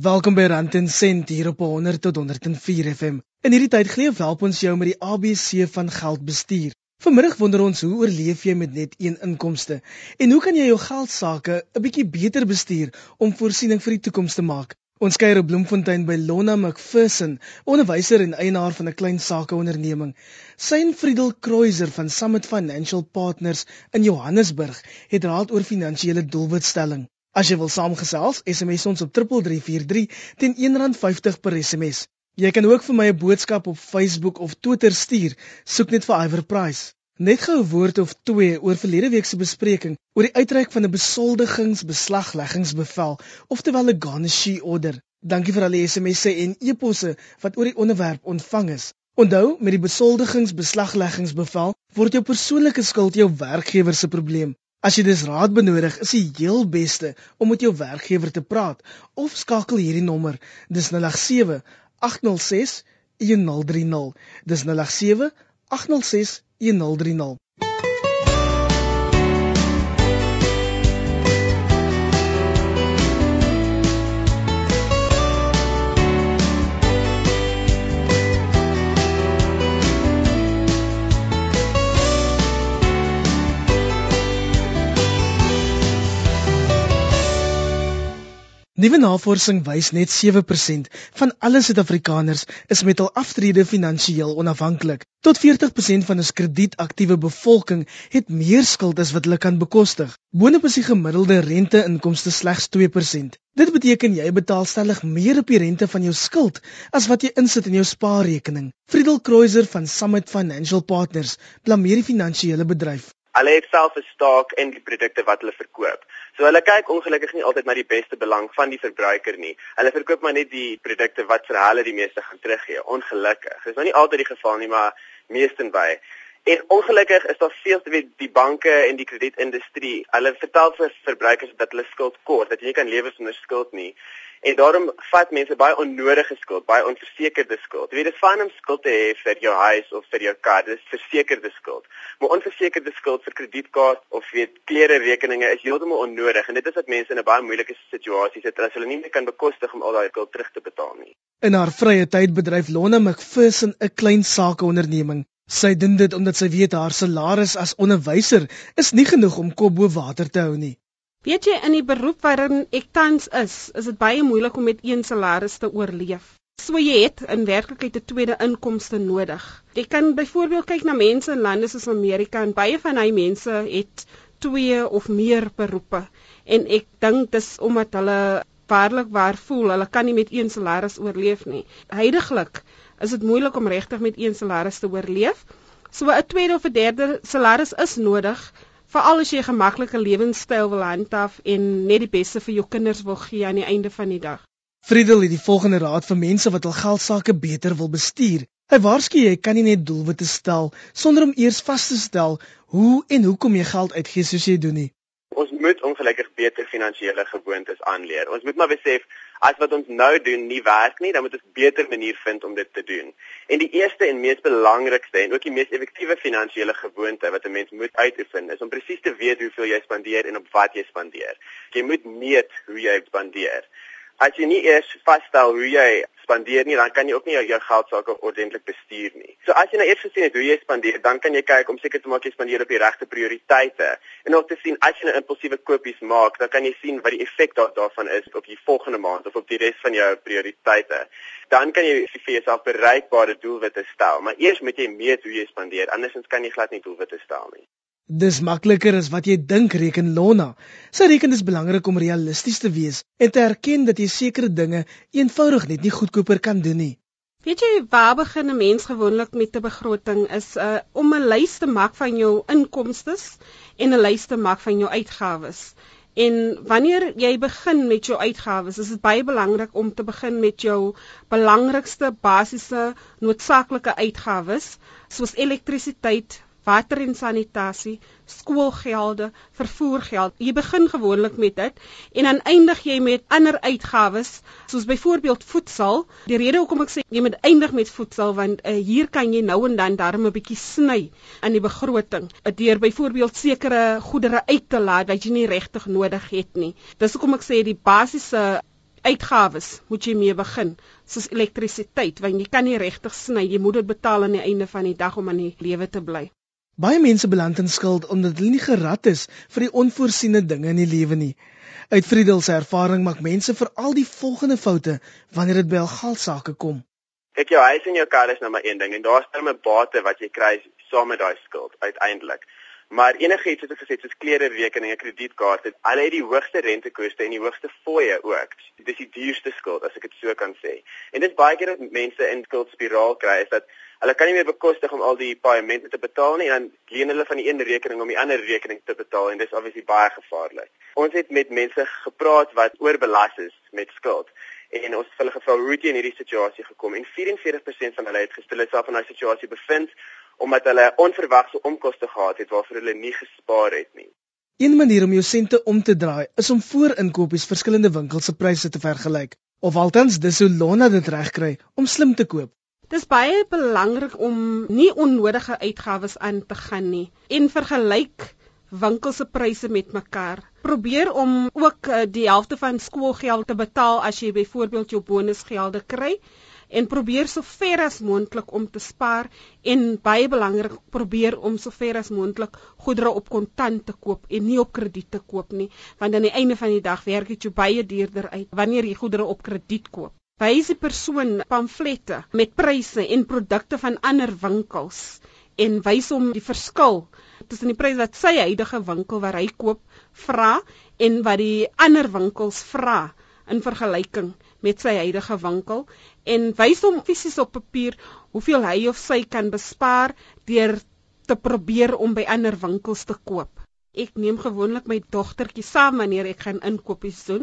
Welkom by Rand en Sent hier op 100 tot 104 FM. In hierdie tyd gee help ons jou met die ABC van geld bestuur. Vanmiddag wonder ons hoe oorleef jy met net een inkomste en hoe kan jy jou geld sake 'n bietjie beter bestuur om voorsiening vir die toekoms te maak? Ons kuier op Bloemfontein by Lonna McPherson, onderwyser en eienaar van 'n klein sakeonderneming. Sy en Friedel Kreuzer van Summit Financial Partners in Johannesburg het raad oor finansiële doelwitstelling. As jy wil saamgesels, SMS ons op 3343 teen R1.50 per SMS. Jy kan ook vir my 'n boodskap op Facebook of Twitter stuur. Soek net vir Iver Price. Net gou 'n woord of twee oor verlede week se bespreking oor die uitreik van 'n besoldigingsbeslagleggingsbevel, oftewel 'n garnishee order. Dankie vir al die SMS'e en e-posse wat oor die onderwerp ontvang is. Onthou, met die besoldigingsbeslagleggingsbevel word jou persoonlike skuld jou werkgewer se probleem. As jy dis raad benodig, is die heel beste om met jou werkgewer te praat of skakel hierdie nommer. Dis 087 806 1030. Dis 087 806 1030. Nuwe navorsing wys net 7% van alle Suid-Afrikaners is met hul aftrede finansiëel onafhanklik. Tot 40% van ons kredietaktiewe bevolking het meer skuld as wat hulle kan bekostig. Boonop is die gemiddelde rente-inkomste slegs 2%. Dit beteken jy betaal stellig meer op die rente van jou skuld as wat jy insit in jou spaarrekening. Friedel Kreuzer van Summit Financial Partners blameer die finansiële bedryf. Hulle het self 'n staak in die produkte wat hulle verkoop. So hulle kyk ongelukkig nie altyd na die beste belang van die verbruiker nie. Hulle verkoop maar net die produkte wat vir hulle die meeste gaan teruggee. Ongelukkig. Dis nou nie altyd die geval nie, maar meestenby. En ongelukkig is daar veel te weet die banke en die kredietindustrie. Hulle vertel vir verbruikers dat hulle skuld kort, dat jy nie kan lewe sonder skuld nie. En daarom vat mense baie onnodige skuld, baie onversekerde skuld. Jy weet dit is fyn om skuld te hê vir jou huis of vir jou kar, dis versekerde skuld. Maar onversekerde skuld vir kredietkaart of weet klere rekeninge is heeltemal onnodig en dit is wat mense in 'n baie moeilike situasie sit as hulle nie meer kan bekostig om al daai skuld terug te betaal nie. In haar vrye tyd bedryf Lona McPherson 'n klein sakeonderneming. Sy doen dit omdat sy weet haar salaris as onderwyser is nie genoeg om kop bo water te hou nie. Weet jy in die beroep waarin ek tans is, is dit baie moeilik om met een salaris te oorleef. So jy het in werklikheid 'n tweede inkomste nodig. Jy kan byvoorbeeld kyk na mense in lande soos Amerika en baie van hy mense het twee of meer beroepe en ek dink dis omdat hulle waarlik waar voel hulle kan nie met een salaris oorleef nie. Heidiglik is dit moeilik om regtig met een salaris te oorleef. So 'n tweede of 'n derde salaris is nodig veral as jy 'n gemaklike lewenstyl wil handhaaf en net die beste vir jou kinders wil gee aan die einde van die dag. Friedel het die volgende raad vir mense wat hul geld sake beter wil bestuur. Hy waarsku jy kan nie net doelwitte stel sonder om eers vas te stel hoe en hoekom jy geld uitgee soos jy doen nie. Ons moet ongelukkig beter finansiële gewoontes aanleer. Ons moet maar besef as wat ons nou doen nie werk nie, dan moet ons beter manier vind om dit te doen. En die eerste en mees belangrikste en ook die mees effektiewe finansiële gewoonte wat 'n mens moet uitoefen, is om presies te weet hoeveel jy spandeer en op wat jy spandeer. Jy moet meet hoe jy spandeer as jy nie eers vasstel hoe jy spandeer nie, dan kan jy ook nie jou, jou geld sake ordentlik bestuur nie. So as jy nou eers gesien het hoe jy spandeer, dan kan jy kyk om seker te maak jy spandeer op die regte prioriteite. En ook te sien as jy 'n nou impulsiewe kopies maak, dan kan jy sien wat die effek daar, daarvan is op die volgende maand of op die res van jou prioriteite. Dan kan jy vir jouself bereikbare doelwitte stel, maar eers moet jy meet hoe jy spandeer, andersins kan jy glad nie doelwitte stel nie. Dis makliker as wat jy dink, reken Lona. Sy reken dit is belangrik om realisties te wees en te erken dat jy sekere dinge eenvoudig net nie goedkoper kan doen nie. Weet jy waar begin 'n mens gewoonlik met 'n begroting is uh, om 'n lys te maak van jou inkomste en 'n lys te maak van jou uitgawes. En wanneer jy begin met jou uitgawes, is dit baie belangrik om te begin met jou belangrikste basiese noodsaaklike uitgawes soos elektrisiteit, water en sanitasie, skoolgelde, vervoergeld. Jy begin gewoonlik met dit en dan eindig jy met ander uitgawes soos byvoorbeeld voedsel. Die rede hoekom ek sê jy moet eindig met voedsel want uh, hier kan jy nou en dan darm 'n bietjie sny aan die begroting. Uh, deur byvoorbeeld sekere goedere uit te laat wat jy nie regtig nodig het nie. Dis hoekom ek sê die basiese uitgawes moet jy mee begin, soos elektrisiteit, want jy kan nie regtig sny, jy moet dit betaal aan die einde van die dag om aan die lewe te bly. Baie mense beland in skuld omdat hulle nie gerad is vir die onvoorsiene dinge in die lewe nie. Uit Friedel se ervaring maak mense vir al die volgende foute wanneer dit by hul geldsaake kom. Kyk jou huis en jou kar is nou maar een ding en daar's 'n bate wat jy kry saam met daai skuld uiteindelik. Maar enigiets wat ek gesê het soos klere rekeninge, kredietkaarte, hulle het die hoogste rentekoste en die hoogste fooie ook. Dis die duurste skuld as ek dit so kan sê. En dit is baie keer dat mense in skuldspiraal kry is dat hulle kan nie meer bekostig om al die paaiemente te betaal nie en dan leen hulle van die een rekening om die ander rekening te betaal en dis obviously baie gevaarlik. Ons het met mense gepraat wat oorbelas is met skuld en ons het hulle gevra hoe het jy in hierdie situasie gekom en 44% van hulle het gestel self in daai situasie bevind omdat hulle onverwagse onkoste gehad het waarvoor hulle nie gespaar het nie. Een manier om jou sente om te draai is om voorinkopies verskillende winkels se pryse te vergelyk of althans dis hoe Lona dit regkry om slim te koop. Dis baie belangrik om nie onnodige uitgawes aan te gaan nie en vergelyk winkels se pryse met mekaar. Probeer om ook eh, die helfte van skoolgeld te betaal as jy byvoorbeeld jou bonusgelde kry en probeer so ver as moontlik om te spaar en baie belangrik probeer om so ver as moontlik goedere op kontant te koop en nie op krediet te koop nie want aan die einde van die dag werk dit jou baie duurder uit wanneer jy goedere op krediet koop. Wys die persoon pamflette met pryse en produkte van ander winkels en wys hom die verskil tussen die prys wat sy huidige winkel waar hy koop vra en wat die ander winkels vra in vergelyking met sy huidige winkel en wys hom fisies op papier hoeveel hy of sy kan bespaar deur te probeer om by ander winkels te koop. Ek neem gewoonlik my dogtertjie saam wanneer ek gaan inkopies doen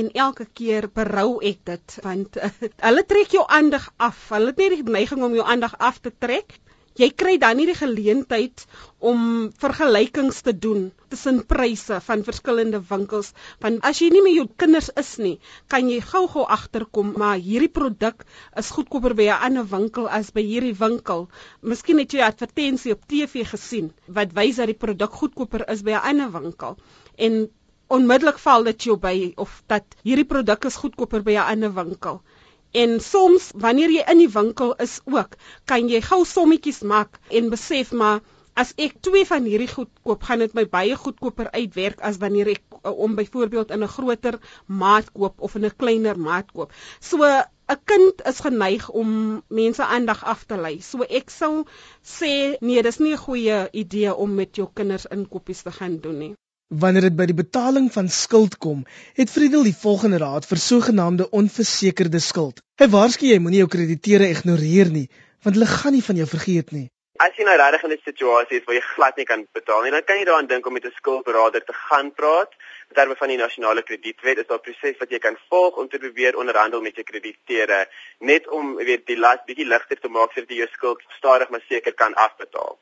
en elke keer berou ek dit want uh, hulle trek jou aandag af. Hulle het nie die neiging om jou aandag af te trek jy kry dan nie die geleentheid om vergelykings te doen tussen pryse van verskillende winkels want as jy nie met jou kinders is nie kan jy gou-gou agterkom maar hierdie produk is goedkoper by 'n ander winkel as by hierdie winkel. Miskien het jy 'n advertensie op TV gesien wat wys dat die produk goedkoper is by 'n ander winkel en onmiddellik val dit jou by of dat hierdie produk is goedkoper by 'n ander winkel En soms wanneer jy in die winkel is ook, kan jy gou sommetjies maak en besef maar as ek twee van hierdie goed koop, gaan dit my baie goedkoper uitwerk as wanneer ek uh, om byvoorbeeld in 'n groter maat koop of in 'n kleiner maat koop. So 'n kind is geneig om mense aandag af te lei. So ek sou sê nee, dis nie 'n goeie idee om met jou kinders inkopies te gaan doen nie. Wanneer dit by die betaling van skuld kom, het Friedel die volgende raad vir sogenaamde onversekerde skuld. Hy waarsku jy moenie jou krediteure ignoreer nie, want hulle gaan nie van jou vergeet nie. As jy nou regtig in 'n situasie is waar jy glad nie kan betaal nie, dan kan jy daaraan dink om met 'n skuldberader te gaan praat. In terme van die nasionale kredietwet is daar 'n proses wat jy kan volg om te probeer onderhandel met jou krediteure, net om weet die las bietjie ligter te maak sodat jy jou skuld stadig maar seker kan afbetaal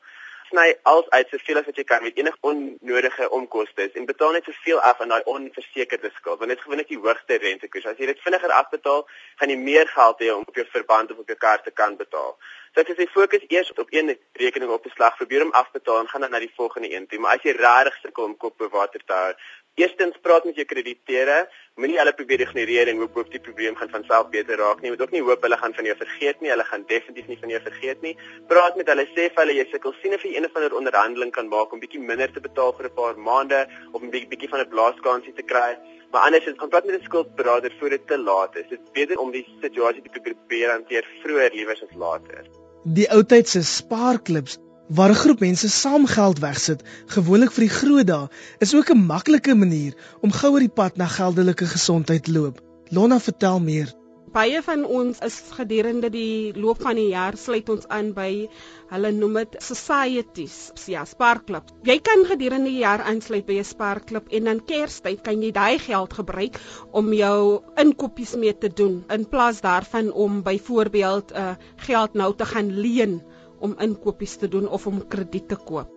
sny als uit soveel as wat jy kan met enige onnodige omkostes en betaal net soveel af aan daai onversekerde skuld want dit gewoonlik die hoogste rentekoers. As jy dit vinniger afbetaal, gaan jy meer geld hê om op jou verband of op jou kaart te kan betaal. So as jy fokus eers op een rekening op beslag, probeer hom afbetaal en gaan dan na die volgende een toe. Maar as jy regtig sukkel om kop bo water te hou, Eerstens praat met jou krediteure, moenie hulle probeer ignoreer en hoop hoop die probleem gaan van self beter raak nie. Moet ook nie hoop hulle gaan van jou vergeet nie. Hulle gaan definitief nie van jou vergeet nie. Praat met hulle, sê vir hulle jy sukkel sien of jy een of ander onderhandeling kan maak om bietjie minder te betaal vir 'n paar maande of 'n bietjie bietjie van 'n blaaskansie te kry. Maar anders is kontak met 'n skuldberader voor dit te laat is. Dit is beter om die situasie te probeer hanteer vroeër liewer as later. Die ou tyd se spaarklubs waar 'n groep mense saam geld wegsit, gewoonlik vir die groot dae, is ook 'n maklike manier om gou oor die pad na geldelike gesondheid loop. Lona vertel meer. Baie van ons is gedurende die loop van die jaar sluit ons aan by hulle noem dit societies, ja, spaarklub. Jy kan gedurende die jaar aansluit by 'n spaarklub en dan Kerstyd kan jy daai geld gebruik om jou inkopies mee te doen in plaas daarvan om byvoorbeeld uh, geld nou te gaan leen om inkopies te doen of om krediet te koop.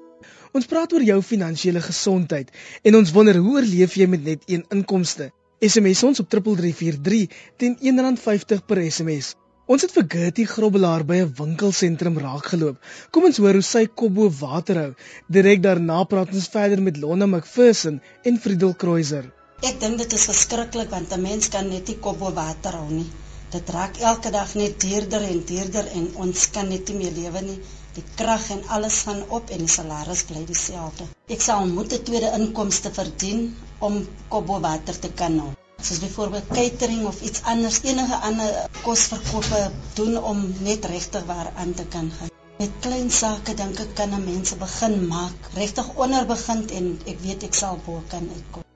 Ons praat oor jou finansiële gesondheid en ons wonder hoe oorleef jy met net een inkomste? SMS ons op 3343 teen R1.50 per SMS. Ons het vir Gertie Grobbelaar by 'n winkelsentrum raakgeloop. Kom ons hoor hoe sy kop bo water hou. Direk daarna praat ons verder met Lona McPherson en Friedel Kreuzer. Ek dink dit is verskriklik want 'n mens kan net nie kop bo water hou nie. Dit raak elke dag net duurder en duurder en ons kan net nie meer lewe nie. Die krag en alles gaan op en die salaris bly dieselfde. Ek sal moet 'n tweede inkomste verdien om kop bo water te kan hou. Soos byvoorbeeld catering of iets anders, enige ander kosverkope doen om net regtig waar aan te kan gaan. Met klein sake dink ek kan 'n mens begin maak, regtig onder begin en ek weet ek sal bo kan uitkom.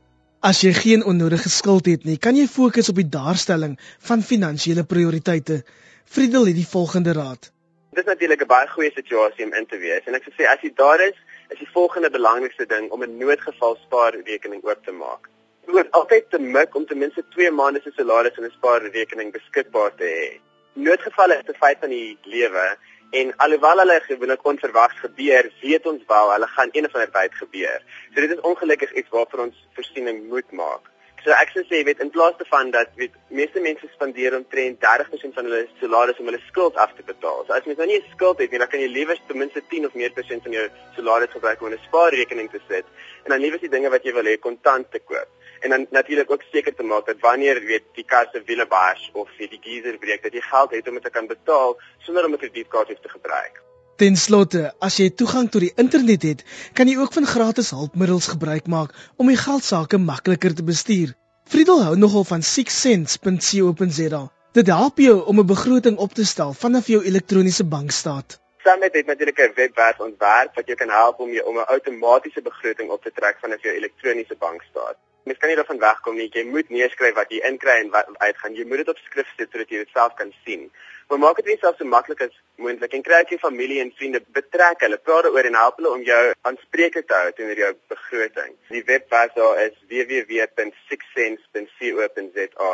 As jy geen onnodige skuld het nie, kan jy fokus op die daarstelling van finansiële prioriteite. Friedel het die volgende raad. Dit is natuurlik 'n baie goeie situasie om in te wees en ek sê as jy daar is, is die volgende belangrikste ding om 'n noodgeval spaarrekening oop te maak. Jy moet altyd te mik om ten minste 2 maande se salaris in 'n spaarrekening beskikbaar te hê. Noodgevalle is 'n feit van die lewe En alhoewel hulle gewoonlik onverwags gebeur, weet ons wel hulle gaan een of ander tyd gebeur. So dit is ongelukkig iets waarvoor ons voorsiening moet maak. So ek sou sê weet in plaas daarvan dat weet meeste mense spandeer omtrent 30% van hulle salaris om hulle skuld af te betaal. So as jy nou nie 'n skuld het nie, dan kan jy liewer ten minste 10 of meer persent van jou salaris gebruik om 'n spaarrekening te sit en dan liewer die dinge wat jy wil hê kontant te koop en dan natuurlik ook seker te maak dat wanneer weet die kar se wiele bars of die geyser breek dat jy geld het om dit te kan betaal sonder om 'n kredietkaart te gebruik. Ten slotte, as jy toegang tot die internet het, kan jy ook van gratis hulpmiddels gebruik maak om jou geld sake makliker te bestuur. Friedel hou nogal van sixcents.co.za. Dit help jou om 'n begroting op te stel vanaf jou elektroniese bankstaat. Summit het natuurlik 'n webwerf ontwerp wat jou kan help om jou om 'n outomatiese begroting op te trek vanaf jou elektroniese bankstaat. Mens kan nie daarvan wegkom nie. Jy moet neerskryf wat jy inkry en wat uitgaan. Jy moet dit op skrift sit sodat jy dit self kan sien. Maar maak dit net selfs so maklik as moontlik en kry jy familie en vriende betrek hulle, praat daaroor en help hulle om jou aanspreeklik te hou teenoor jou begroting. Die webwerf daar is www.sixcents.co.za.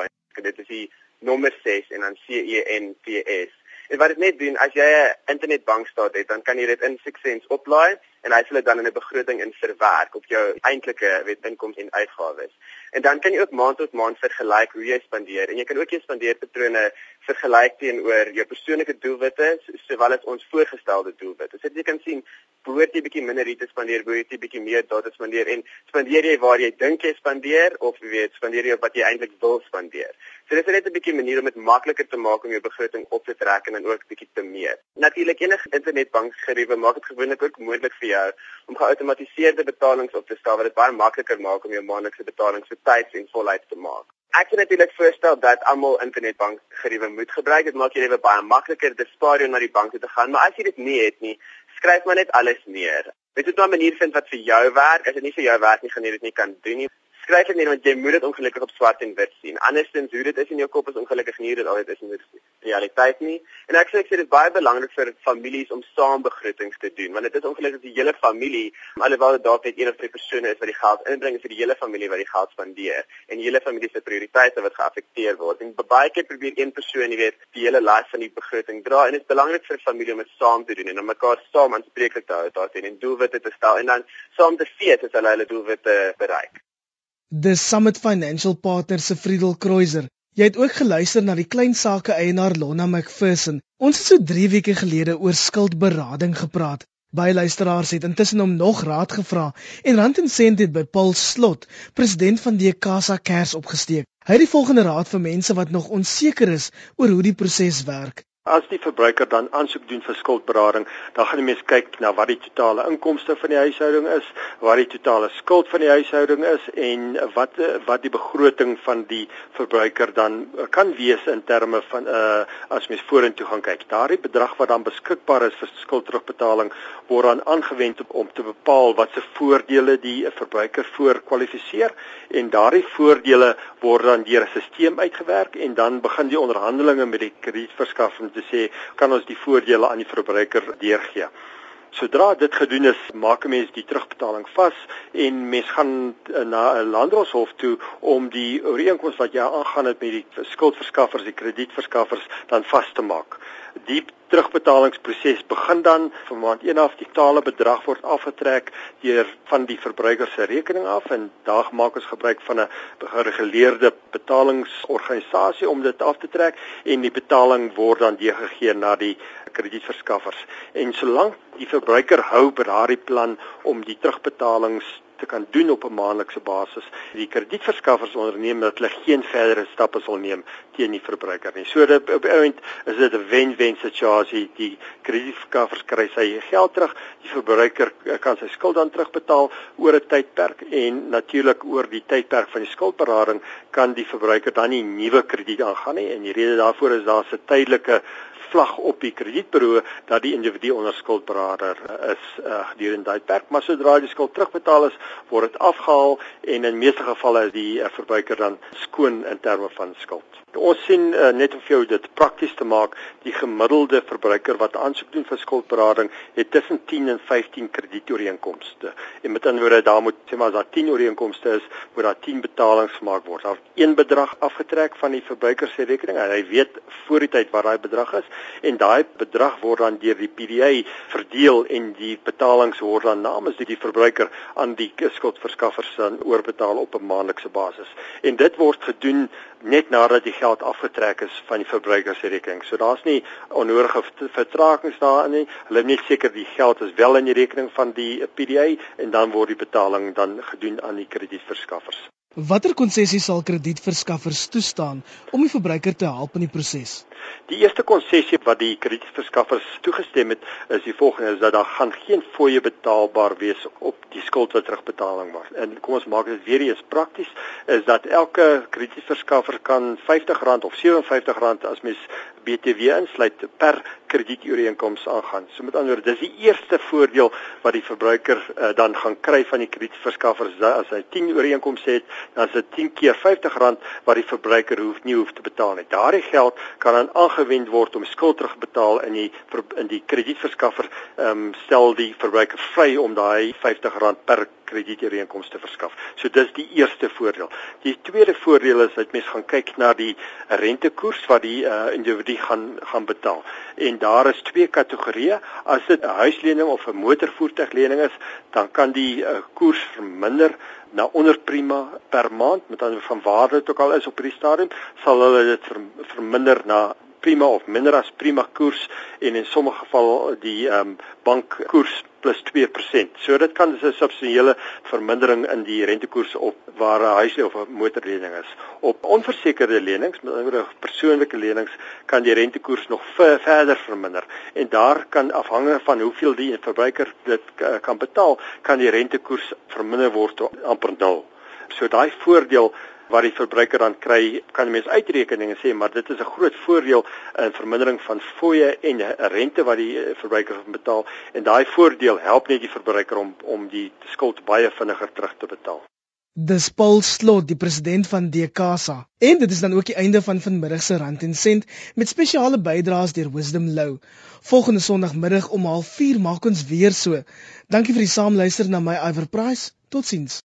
Dit is die nommer 6 en dan C E N T S. En wat dit net doen as jy 'n internetbankstaat het, dan kan jy dit in Sixcents oplaai en hy sal dit dan in 'n begroting in verwerk op jou eintlike weet inkomste en uitgawes. En dan kan jy ook maand tot maand vergelyk hoe jy spandeer en jy kan ook jou spandeerpatrone vergelyk teenoor jou persoonlike doelwitte sowel as ons voorgestelde doelwitte. So jy kan sien behoort jy bietjie minder hier te spandeer, behoort jy bietjie meer daar te spandeer en spandeer jy waar jy dink jy spandeer of jy weet spandeer jy wat jy eintlik wil spandeer. So dit is net 'n bietjie manier om dit makliker te maak om jou begroting op te trek en dan ook bietjie te meet. Natuurlik enige internetbankgeriewe maak dit gewoonlik ook moontlik vir jou om geautomatiseerde betalings op te stel wat dit baie makliker maak om jou maandelikse betalings betyds en voluit te maak. Ek kan natuurlik voorstel dat almal internetbankgeriewe moet gebruik. Dit maak jou lewe baie makliker. Dit spaar jou na die bank toe te gaan, maar as jy dit nie het nie, skryf maar net alles neer. Weet jy 'n manier vind wat vir jou werk? As dit nie vir jou werk nie, gaan jy dit nie kan doen nie skryf dit nie want jy moet dit ongelukkig op swart en wit sien. Andersins hoe dit is in jou kop is ongelukkig nie dit altyd is in die realiteit nie. En ek sê ek sê dit is baie belangrik vir families om saam begrotings te doen want dit is ongelukkig die hele familie alhoewel dit dalk net een of twee persone is wat die geld inbring vir die hele familie wat die geld spandeer en die hele familie se prioriteite wat geaffekteer word. En baie keer probeer een persoon, jy weet, die hele las van die begroting dra en dit is belangrik vir 'n familie om dit saam te doen en om mekaar saam aanspreeklik te hou daarteen en doelwitte te stel en dan saam te fees as hulle hulle doelwitte bereik. The Summit Financial Partners se Friedel Kreuzer. Jy het ook geluister na die klein sake eienaar Lonna McPherson. Ons het so 3 weke gelede oor skuldberading gepraat. Baie luisteraars het intussen hom nog raad gevra en Rand en Sent het by Paul Slot, president van die Casa Kers opgesteek. Hy het die volgende raad vir mense wat nog onseker is oor hoe die proses werk. As die verbruiker dan aansoek doen vir skuldberading, dan gaan die mens kyk na wat die totale inkomste van die huishouding is, wat die totale skuld van die huishouding is en wat wat die begroting van die verbruiker dan kan wees in terme van uh as mens vorentoe gaan kyk. Daardie bedrag wat dan beskikbaar is vir skuldterugbetaling word dan aangewend om te bepaal wat se voordele die verbruiker voorkwalifiseer en daardie voordele word dan deur 'n stelsel uitgewerk en dan begin die onderhandelinge met die kredietverskaffer te sê kan ons die voordele aan die verbruiker deurgee. Sodra dit gedoen is, maak 'n mens die terugbetaling vas en mens gaan na 'n landdroshof toe om die ooreenkoms wat jy aangaan het met die skuldverskaffers, die kredietverskaffers dan vas te maak. Die terugbetalingsproses begin dan. Van maand 1 af die totale bedrag word afgetrek deur van die verbruiker se rekening af en daar maak ons gebruik van 'n gereguleerde betalingsorganisasie om dit af te trek en die betaling word dan deurgegee na die kredietverskaffers. En solank die verbruiker hou by daardie plan om die terugbetalings te kan doen op 'n maandelikse basis. Die kredietverskaffers onderneem dat hulle geen verdere stappe sal neem teen die verbruiker nie. So dit op eind is dit 'n wen-wen situasie. Die kredietverskaffers kry sy geld terug, die verbruiker kan sy skuld dan terugbetaal oor 'n tydperk en natuurlik oor die tydperk van die skuldberading kan die verbruiker dan nie nuwe krediet aangaan nie en die rede daarvoor is daar 'n tydelike vlag op die kredietbureau dat die individu onder skuldberader is uh, gedurende daai tydperk, maar sodra die skuld terugbetaal is, word dit afgehaal en in meeste gevalle is die uh, verbruiker dan skoon in terme van skuld. Ons sien uh, net om vir jou dit prakties te maak, die gemiddelde verbruiker wat aansoek doen vir skuldberading het tussen 10 en 15 kredietooreenkomste. En met ander woorde, daar moet sê maar as daar 10 ooreenkomste is, moet daar 10 betalings gemaak word. Daar een bedrag afgetrek van die verbruiker se rekening en hy weet voor die tyd wat daai bedrag is en daai bedrag word dan deur die PDA verdeel en die betalings word dan namens die, die verbruiker aan die skuldverskaffers dan oorbetaal op 'n maandelikse basis. En dit word gedoen net nadat die geld afgetrek is van die verbruiker se rekening. So daar's nie onnodige vertragings daarin nie. Hulle net seker die geld is wel in die rekening van die PDA en dan word die betaling dan gedoen aan die kredietverskaffers. Watter konsessies sal kredietverskaffers toestaan om die verbruiker te help in die proses? Die eerste konsessie wat die kredietverskaffers toegestem het, is die volgende: is dat daar gaan geen fooie betaalbaar wees op die skuld wat terugbetaling word. En kom ons maak dit weer eens prakties, is dat elke kredietverskaffer kan R50 of R57 as mens BTW insluit per kredietooreenkoms aangaan. So met ander woorde, dis die eerste voordeel wat die verbruiker uh, dan gaan kry van die kredietverskaffer as hy 10 ooreenkomste het, dan is dit 10 keer R50 wat die verbruiker hoef nie hoef te betaal nie. Daardie geld kan dan aangewend word om skuld terugbetaal in die in die kredietverskaffer ehm um, stel die verbruiker vry om daai R50 per kredietooreenkomste verskaf. So dis die eerste voordeel. Die tweede voordeel is dat mens gaan kyk na die rentekoers wat die uh, individu gaan gaan betaal. En daar is twee kategorieë. As dit 'n huislening of 'n motorvoertuiglening is, dan kan die uh, koers verminder na onder prima per maand met ander van waarde dit ook al is op hierdie stadium, sal hulle dit ver, verminder na prima of minder as prima koers en in sommige geval die ehm um, bankkoers plus 2%. So dit kan 'n substansiële vermindering in die rentekoers op waar 'n huis of 'n motorlening is. Op onversekerde lenings, met ander woorde persoonlike lenings, kan die rentekoers nog verder verminder en daar kan afhangende van hoeveel die verbruiker dit kan betaal, kan die rentekoers verminder word tot amper nul. So daai voordeel wat die verbruiker dan kry, kan die mens uitrekeninge sê, maar dit is 'n groot voordeel in vermindering van fooie en rente wat die eh, verbruiker betaal en daai voordeel help net die verbruiker om om die skuld baie vinniger terug te betaal. Dis Paul Slot, die president van DKSA. En dit is dan ook die einde van vanmiddag se Rand en Sent met spesiale bydraes deur Wisdom Lou. Volgende Sondagmiddag om 04:30 maak ons weer so. Dankie vir die saamluister na my Iver Price. Totsiens.